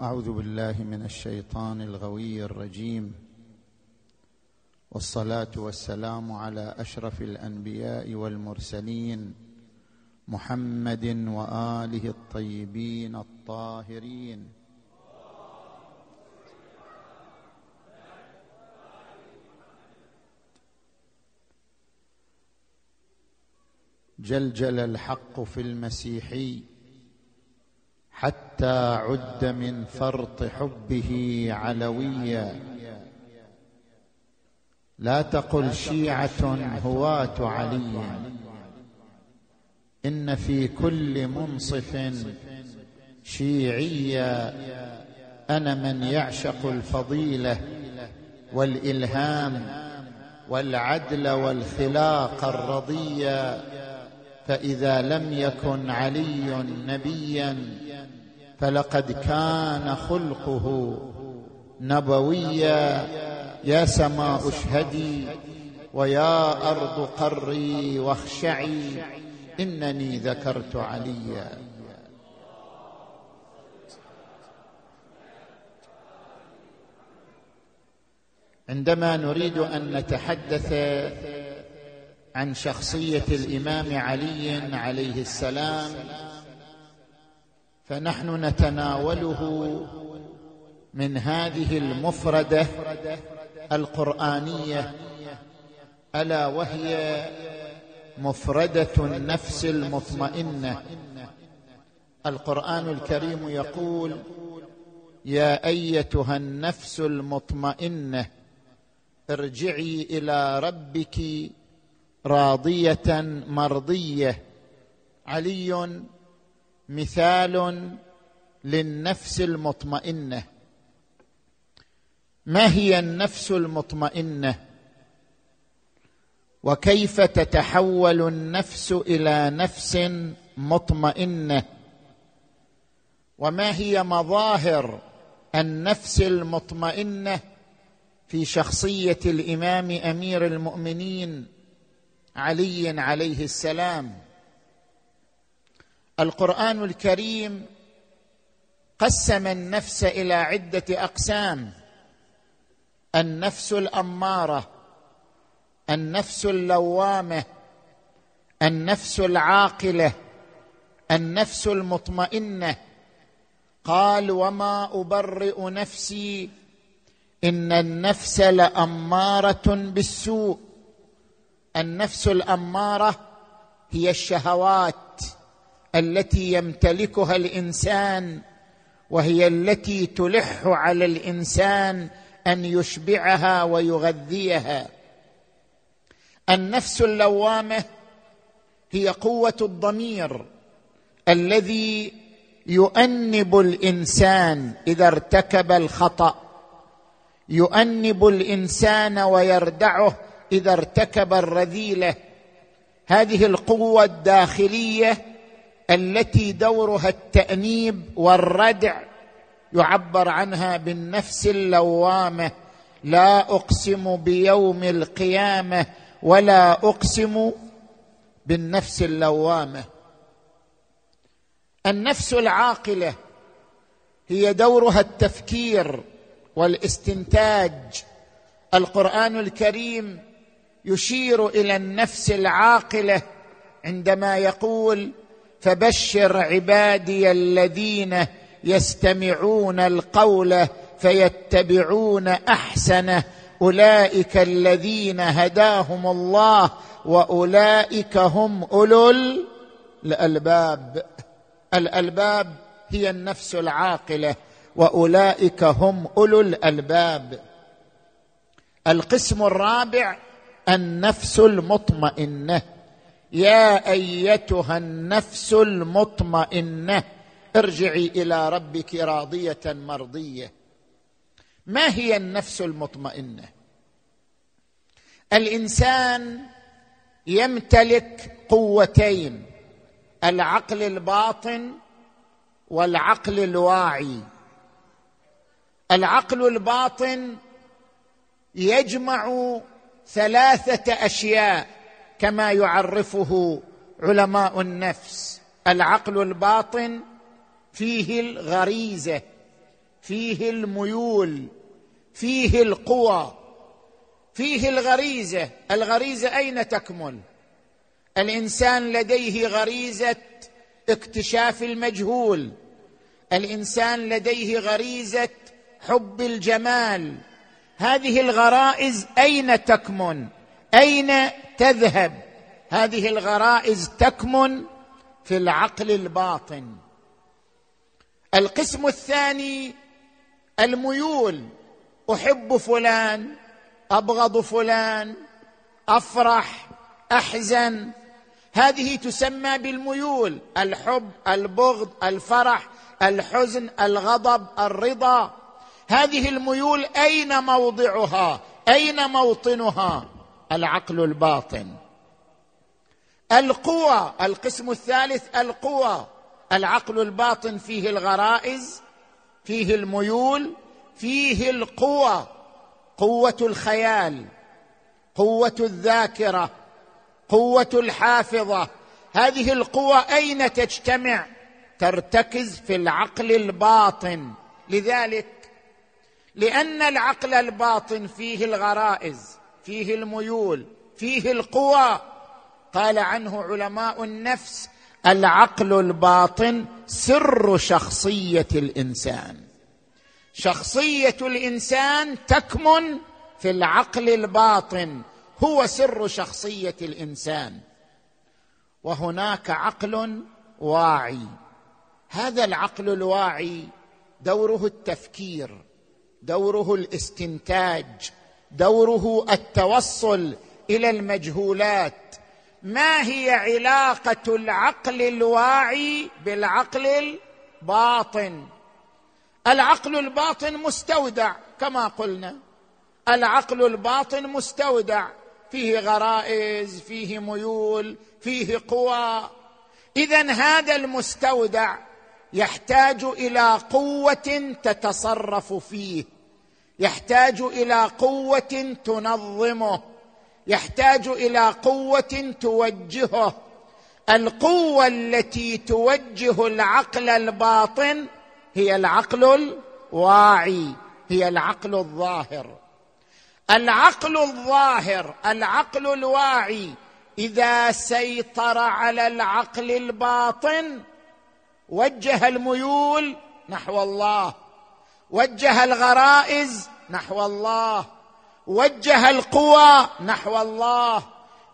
أعوذ بالله من الشيطان الغوي الرجيم. والصلاة والسلام على أشرف الأنبياء والمرسلين محمد وآله الطيبين الطاهرين. جلجل الحق في المسيحي حتى عد من فرط حبه علويا. لا تقل شيعة هواة علي إن في كل منصف شيعيا. أنا من يعشق الفضيلة والإلهام والعدل والخلاق الرضيا. فإذا لم يكن علي نبيا فلقد كان خلقه نبويا. يا سماء اشهدي ويا أرض قري واخشعي. إنني ذكرت عليا. عندما نريد أن نتحدث عن شخصية الإمام علي عليه السلام فنحن نتناوله من هذه المفردة القرآنية ألا وهي مفردة النفس المطمئنة. القرآن الكريم يقول يا أيتها النفس المطمئنة ارجعي إلى ربك راضية مرضية. علي مثال للنفس المطمئنة. ما هي النفس المطمئنة؟ وكيف تتحول النفس إلى نفس مطمئنة؟ وما هي مظاهر النفس المطمئنة في شخصية الإمام أمير المؤمنين علي عليه السلام؟ القرآن الكريم قسم النفس إلى عدة أقسام. النفس الأمارة النفس اللوامة النفس العاقلة النفس المطمئنة. قال وما أبرئ نفسي إن النفس لأمارة بالسوء. النفس الأمارة هي الشهوات التي يمتلكها الإنسان وهي التي تلح على الإنسان أن يشبعها ويغذيها. النفس اللوامة هي قوة الضمير الذي يؤنب الإنسان إذا ارتكب الخطأ. يؤنب الإنسان ويردعه إذا ارتكب الرذيلة. هذه القوة الداخلية التي دورها التأنيب والردع يعبر عنها بالنفس اللوامة. لا أقسم بيوم القيامة ولا أقسم بالنفس اللوامة. النفس العاقلة هي دورها التفكير والاستنتاج. القرآن الكريم يشير إلى النفس العاقلة عندما يقول فبشر عبادي الذين يستمعون القول فيتبعون احسنه أولئك الذين هداهم الله وأولئك هم أولو الألباب. الألباب هي النفس العاقلة وأولئك هم أولو الألباب. القسم الرابع النفس المطمئنة. يا أيتها النفس المطمئنة ارجعي إلى ربك راضية مرضية. ما هي النفس المطمئنة؟ الإنسان يمتلك قوتين العقل الباطن والعقل الواعي. العقل الباطن يجمع ثلاثة أشياء كما يعرفه علماء النفس. العقل الباطن فيه الغريزة فيه الميول فيه القوى فيه الغريزة. الغريزة أين تكمن الإنسان لديه غريزة اكتشاف المجهول. الإنسان لديه غريزة حب الجمال. هذه الغرائز أين تكمن؟ أين تذهب. هذه الغرائز تكمن في العقل الباطن. القسم الثاني الميول. أحب فلان أبغض فلان أفرح أحزن. هذه تسمى بالميول. الحب البغض الفرح الحزن الغضب الرضا. هذه الميول أين موضعها؟ أين موطنها؟ العقل الباطن. القوى القسم الثالث القوى. العقل الباطن فيه الغرائز فيه الميول فيه القوى. قوة الخيال قوة الذاكرة قوة الحافظة. هذه القوى أين تجتمع؟ ترتكز في العقل الباطن. لذلك لأن العقل الباطن فيه الغرائز. فيه الميول فيه القوى. قال عنه علماء النفس العقل الباطن سر شخصية الإنسان. شخصية الإنسان تكمن في العقل الباطن هو سر شخصية الإنسان. وهناك عقل واعي. هذا العقل الواعي دوره التفكير دوره الاستنتاج. دوره التوصل إلى المجهولات. ما هي علاقة العقل الواعي بالعقل الباطن؟ العقل الباطن مستودع كما قلنا. العقل الباطن مستودع. فيه غرائز فيه ميول فيه قوى. اذا هذا المستودع يحتاج إلى قوة تتصرف فيه. يحتاج إلى قوة تنظمه يحتاج إلى قوة توجهه. القوة التي توجه العقل الباطن هي العقل الواعي هي العقل الظاهر. العقل الظاهر العقل الواعي إذا سيطر على العقل الباطن وجه الميول نحو الله. وجه الغرائز نحو الله. وجه القوى نحو الله.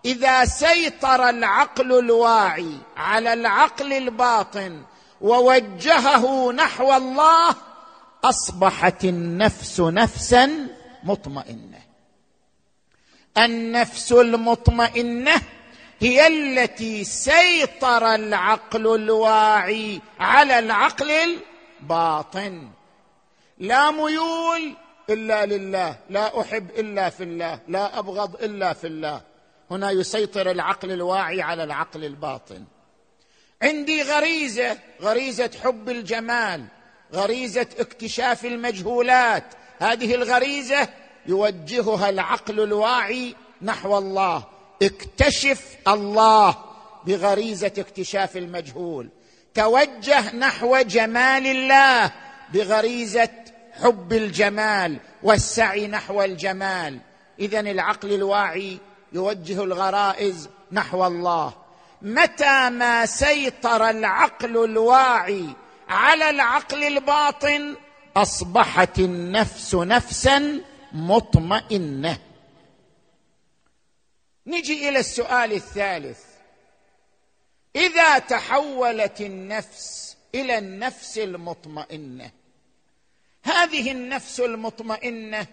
إذا سيطر العقل الواعي على العقل الباطن ووجهه نحو الله أصبحت النفس نفسا مطمئنة. النفس المطمئنة هي التي سيطر العقل الواعي على العقل الباطن. لا ميول إلا لله لا أحب إلا في الله لا أبغض إلا في الله. هنا يسيطر العقل الواعي على العقل الباطن. عندي غريزة غريزة حب الجمال غريزة اكتشاف المجهولات. هذه الغريزة يوجهها العقل الواعي نحو الله. اكتشف الله بغريزة اكتشاف المجهول. توجه نحو جمال الله بغريزة حب الجمال والسعي نحو الجمال. اذا العقل الواعي يوجه الغرائز نحو الله. متى ما سيطر العقل الواعي على العقل الباطن أصبحت النفس نفسا مطمئنة. نجي إلى السؤال الثالث. إذا تحولت النفس إلى النفس المطمئنة هذه النفس المطمئنة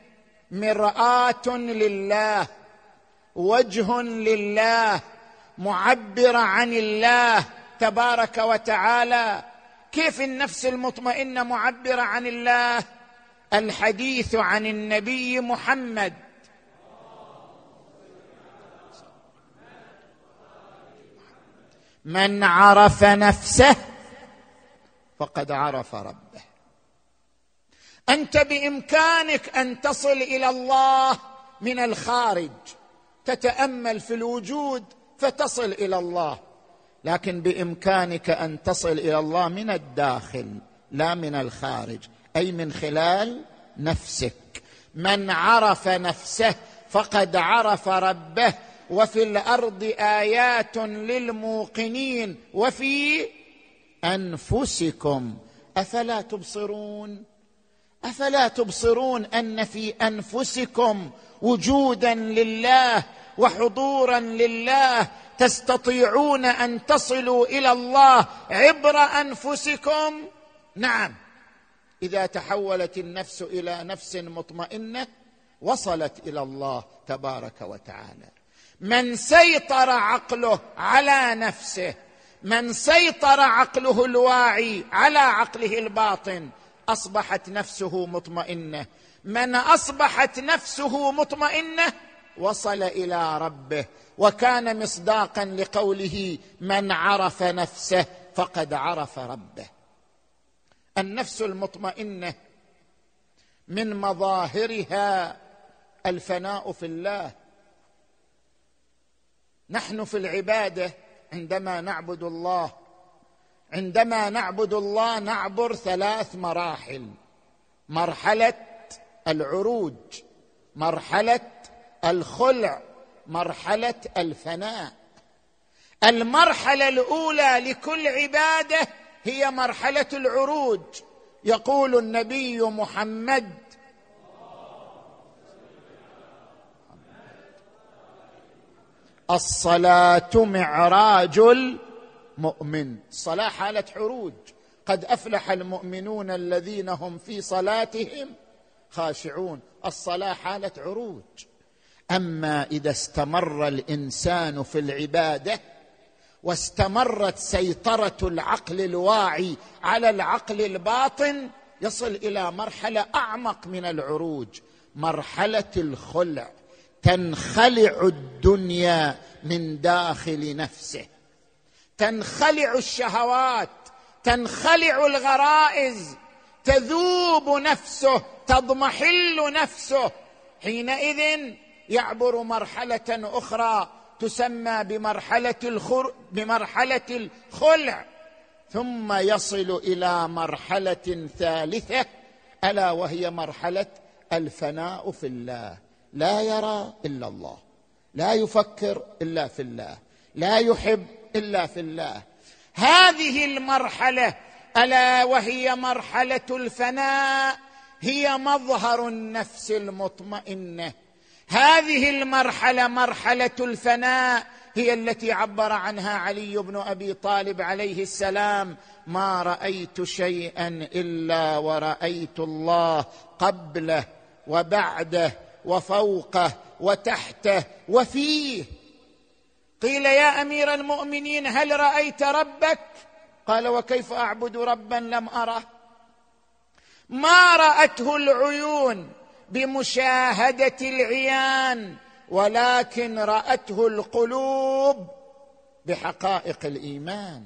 مرآة لله وجه لله معبره عن الله تبارك وتعالى. كيف النفس المطمئنة معبرة عن الله؟ الحديث عن النبي محمد. من عرف نفسه فقد عرف ربه. أنت بإمكانك أن تصل إلى الله من الخارج. تتأمل في الوجود فتصل إلى الله. لكن بإمكانك أن تصل إلى الله من الداخل لا من الخارج. أي من خلال نفسك. من عرف نفسه فقد عرف ربه. وفي الأرض آيات للموقنين. وفي أنفسكم. أفلا تبصرون؟ أفلا تبصرون أن في أنفسكم وجودا لله وحضورا لله تستطيعون أن تصلوا إلى الله عبر أنفسكم؟ نعم. إذا تحولت النفس إلى نفس مطمئنة وصلت إلى الله تبارك وتعالى. من سيطر عقله على نفسه من سيطر عقله الواعي على عقله الباطن أصبحت نفسه مطمئنة. من أصبحت نفسه مطمئنة وصل إلى ربه وكان مصداقا لقوله من عرف نفسه فقد عرف ربه. النفس المطمئنة من مظاهرها الفناء في الله. نحن في العبادة عندما نعبد الله عندما نعبد الله نعبر ثلاث مراحل. مرحلة العروج مرحلة الخلع مرحلة الفناء. المرحلة الأولى لكل عبادة هي مرحلة العروج. يقول النبي محمد الصلاة معراج المؤمن الصلاه حالة عروج. قد أفلح المؤمنون الذين هم في صلاتهم خاشعون. الصلاه حالة عروج. أما إذا استمر الإنسان في العبادة واستمرت سيطرة العقل الواعي على العقل الباطن يصل إلى مرحلة أعمق من العروج. مرحلة الخلع. تنخلع الدنيا من داخل نفسه. تنخلع الشهوات تنخلع الغرائز تذوب نفسه تضمحل نفسه. حينئذ يعبر مرحلة أخرى تسمى بمرحلة الخر بمرحلة الخلع. ثم يصل إلى مرحلة ثالثة ألا وهي مرحلة الفناء في الله. لا يرى إلا الله لا يفكر إلا في الله لا يحب إلا في الله. هذه المرحلة ألا وهي مرحلة الفناء هي مظهر النفس المطمئنة. هذه المرحلة مرحلة الفناء هي التي عبر عنها علي بن أبي طالب عليه السلام ما رأيت شيئا إلا ورأيت الله قبله وبعده وفوقه وتحته وفيه قيل يا أمير المؤمنين هل رأيت ربك؟ قال وكيف أعبد ربا لم أره؟ ما رأته العيون بمشاهدة العيان ولكن رأته القلوب بحقائق الإيمان.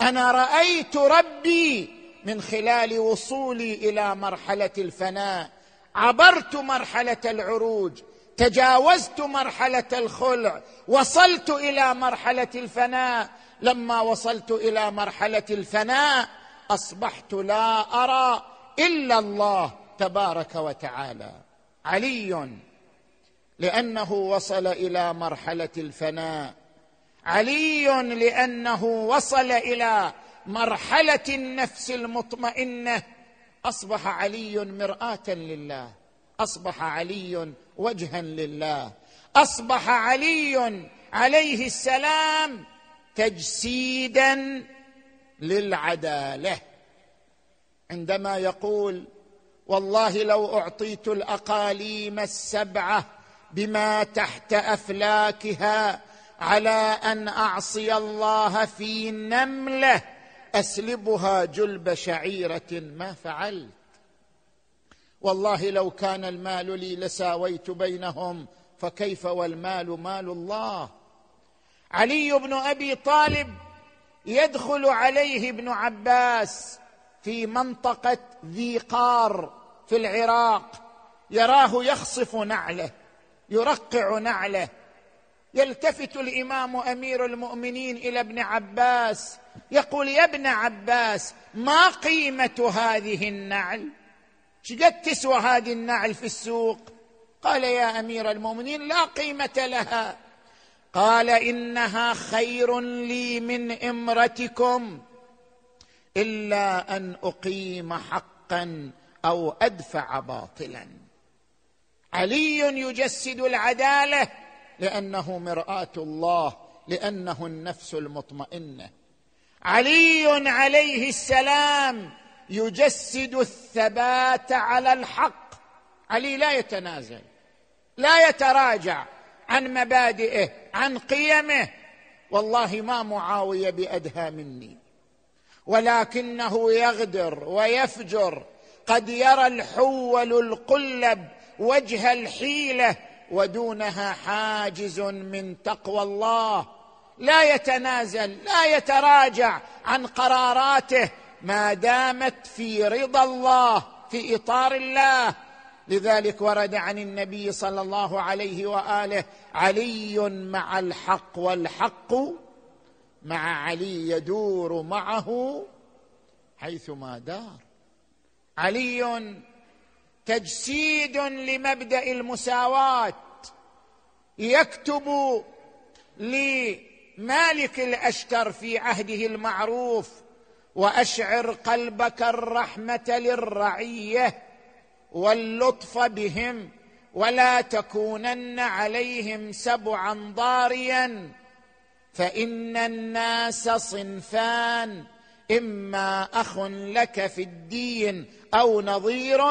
أنا رأيت ربي من خلال وصولي إلى مرحلة الفناء. عبرت مرحلة العروج. تجاوزت مرحلة الخلع وصلت إلى مرحلة الفناء. لما وصلت إلى مرحلة الفناء أصبحت لا أرى إلا الله تبارك وتعالى. علي. لأنه وصل إلى مرحلة الفناء. علي. لأنه وصل إلى مرحلة النفس المطمئنة. أصبح علي مرآة لله. أصبح علي وجها لله. أصبح علي عليه السلام تجسيدا للعدالة. عندما يقول والله لو أعطيت الأقاليم السبعة بما تحت أفلاكها على أن أعصي الله في نملة أسلبها جلب شعيرة ما فعلت. والله لو كان المال لي لساويت بينهم فكيف والمال مال الله؟ علي بن أبي طالب يدخل عليه ابن عباس في منطقة ذي قار في العراق يراه يخصف نعله يرقع نعله. يلتفت الإمام أمير المؤمنين إلى ابن عباس يقول يا ابن عباس ما قيمة هذه النعل؟ شقد تسوى هذه النعل في السوق. قال يا أمير المؤمنين لا قيمة لها. قال إنها خير لي من إمرتكم إلا أن أقيم حقا أو أدفع باطلا. علي يجسد العدالة لأنه مرآة الله لأنه النفس المطمئنة. علي عليه السلام يجسد الثبات على الحق. علي لا يتنازل لا يتراجع عن مبادئه عن قيمه. والله ما معاوية بأدهى مني ولكنه يغدر ويفجر. قد يرى الحول القلب وجه الحيلة ودونها حاجز من تقوى الله. لا يتنازل لا يتراجع عن قراراته ما دامت في رضا الله في إطار الله. لذلك ورد عن النبي صلى الله عليه وآله علي مع الحق والحق مع علي يدور معه حيثما دار. علي تجسيد لمبدأ المساواة يكتب لمالك الأشتر في عهده المعروف وأشعر قلبك الرحمة للرعية واللطف بهم ولا تكونن عليهم سبعا ضاريا فإن الناس صنفان إما أخ لك في الدين أو نظير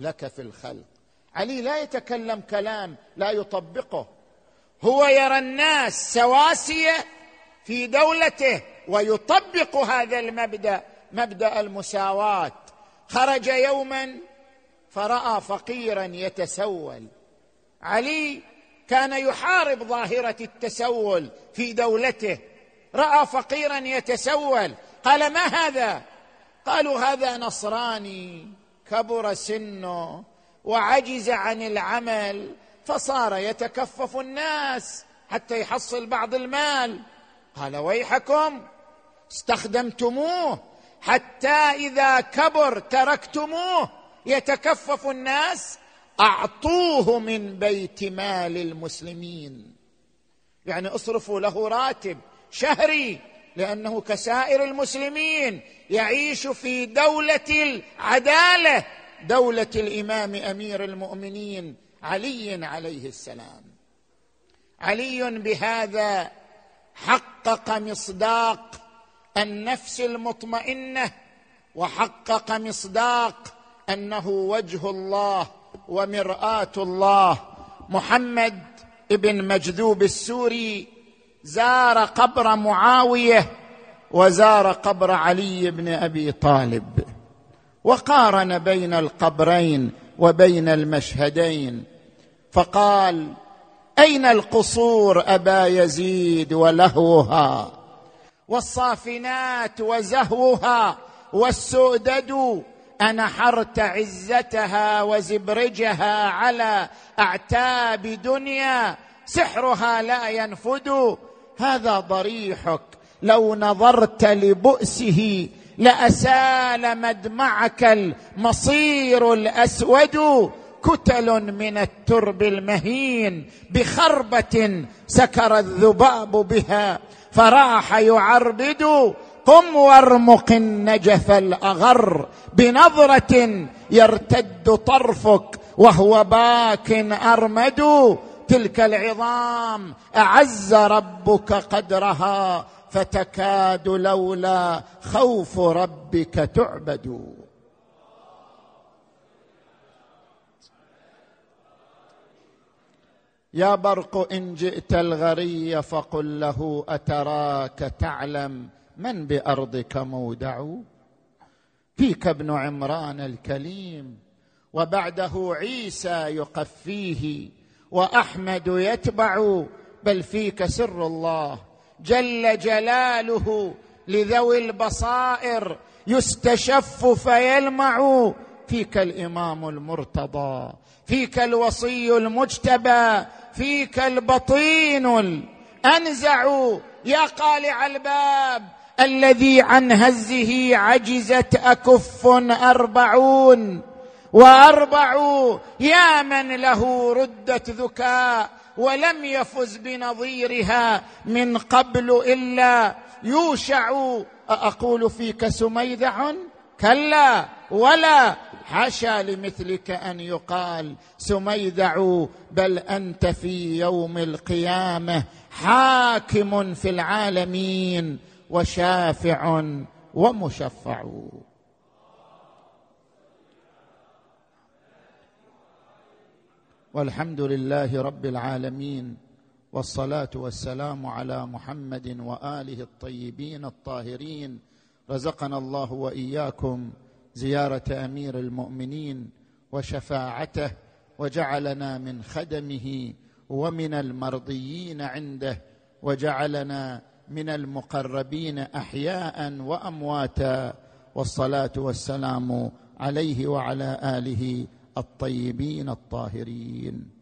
لك في الخلق. علي لا يتكلم كلام لا يطبقه هو يرى الناس سواسية في دولته ويطبق هذا المبدأ مبدأ المساواة. خرج يوما فرأى فقيرا يتسول. علي كان يحارب ظاهرة التسول في دولته. رأى فقيرا يتسول. قال ما هذا؟ قالوا هذا نصراني كبر سنه وعجز عن العمل فصار يتكفف الناس حتى يحصل بعض المال. قال ويحكم. استخدمتموه حتى إذا كبر تركتموه. يتكفف الناس أعطوه من بيت مال المسلمين. يعني اصرفوا له راتب شهري لأنه كسائر المسلمين يعيش في دولة العدالة دولة الإمام أمير المؤمنين علي عليه السلام. علي بهذا حقق مصداق النفس المطمئنة وحقق مصداق أنه وجه الله ومرآة الله. محمد ابن مجذوب السوري زار قبر معاوية وزار قبر علي بن أبي طالب. وقارن بين القبرين وبين المشهدين فقال أين القصور أبا يزيد ولهوها؟ والصافنات وزهوها والسؤدد انحرت عزتها وزبرجها على أعتاب دنيا سحرها لا ينفد. هذا ضريحك لو نظرت لبؤسه لأسال مدمعك المصير الأسود. كتل من الترب المهين بخربة سكر الذباب بها. فراح يعربد قم وارمق النجف الأغر بنظرة يرتد طرفك وهو باك أرمد. تلك العظام أعز ربك قدرها فتكاد لولا خوف ربك تعبد. يا برق إن جئت الغري فقل له أتراك تعلم من بأرضك مودع؟ فيك ابن عمران الكليم وبعده عيسى يقفيه وأحمد يتبع بل فيك سر الله. جل جلاله لذوي البصائر يستشف فيلمع. فيك الإمام المرتضى فيك الوصي المجتبى فيك البطين الأنزع يا قالع الباب الذي عن هزه عجزت أكف أربعون. واربع يا من له ردت ذكاء ولم يفز بنظيرها من قبل إلا. يوشع أقول فيك سميذع؟ كلا ولا. حاشا لمثلك أن يقال سميذع بل أنت في يوم القيامة حاكم في العالمين وشافع ومشفع. والحمد لله رب العالمين والصلاة والسلام على محمد وآله الطيبين الطاهرين. رزقنا الله وإياكم زيارة أمير المؤمنين وشفاعته وجعلنا من خدمه ومن المرضيين عنده وجعلنا من المقربين أحياء وأمواتا والصلاة والسلام عليه وعلى آله الطيبين الطاهرين.